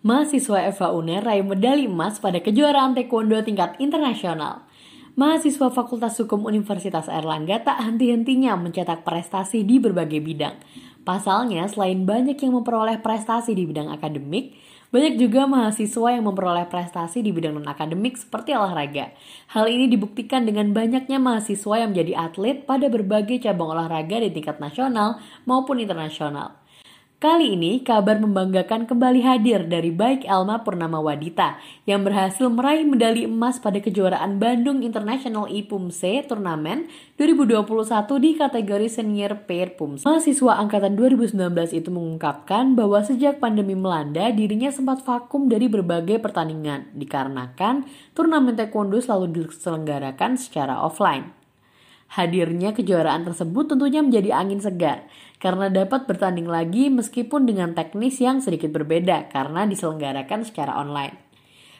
Mahasiswa Eva Uner raih medali emas pada kejuaraan taekwondo tingkat internasional. Mahasiswa Fakultas Hukum Universitas Erlangga tak henti-hentinya mencetak prestasi di berbagai bidang. Pasalnya, selain banyak yang memperoleh prestasi di bidang akademik, banyak juga mahasiswa yang memperoleh prestasi di bidang non-akademik seperti olahraga. Hal ini dibuktikan dengan banyaknya mahasiswa yang menjadi atlet pada berbagai cabang olahraga di tingkat nasional maupun internasional. Kali ini kabar membanggakan kembali hadir dari baik Elma Purnama Wadita yang berhasil meraih medali emas pada kejuaraan Bandung International IPUMSE Turnamen 2021 di kategori senior pair PUMSE. Mahasiswa angkatan 2019 itu mengungkapkan bahwa sejak pandemi melanda dirinya sempat vakum dari berbagai pertandingan dikarenakan turnamen taekwondo selalu diselenggarakan secara offline. Hadirnya kejuaraan tersebut tentunya menjadi angin segar karena dapat bertanding lagi meskipun dengan teknis yang sedikit berbeda karena diselenggarakan secara online.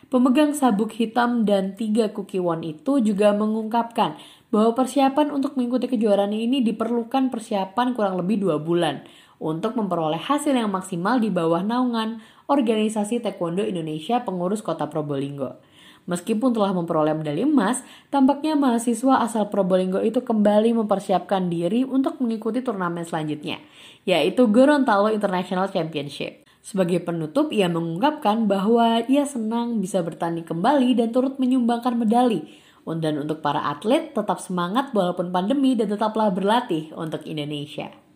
Pemegang sabuk hitam dan tiga kukiwon itu juga mengungkapkan bahwa persiapan untuk mengikuti kejuaraan ini diperlukan persiapan kurang lebih dua bulan untuk memperoleh hasil yang maksimal di bawah naungan Organisasi Taekwondo Indonesia Pengurus Kota Probolinggo. Meskipun telah memperoleh medali emas, tampaknya mahasiswa asal Probolinggo itu kembali mempersiapkan diri untuk mengikuti turnamen selanjutnya, yaitu Gorontalo International Championship. Sebagai penutup, ia mengungkapkan bahwa ia senang bisa bertanding kembali dan turut menyumbangkan medali. Dan untuk para atlet, tetap semangat walaupun pandemi dan tetaplah berlatih untuk Indonesia.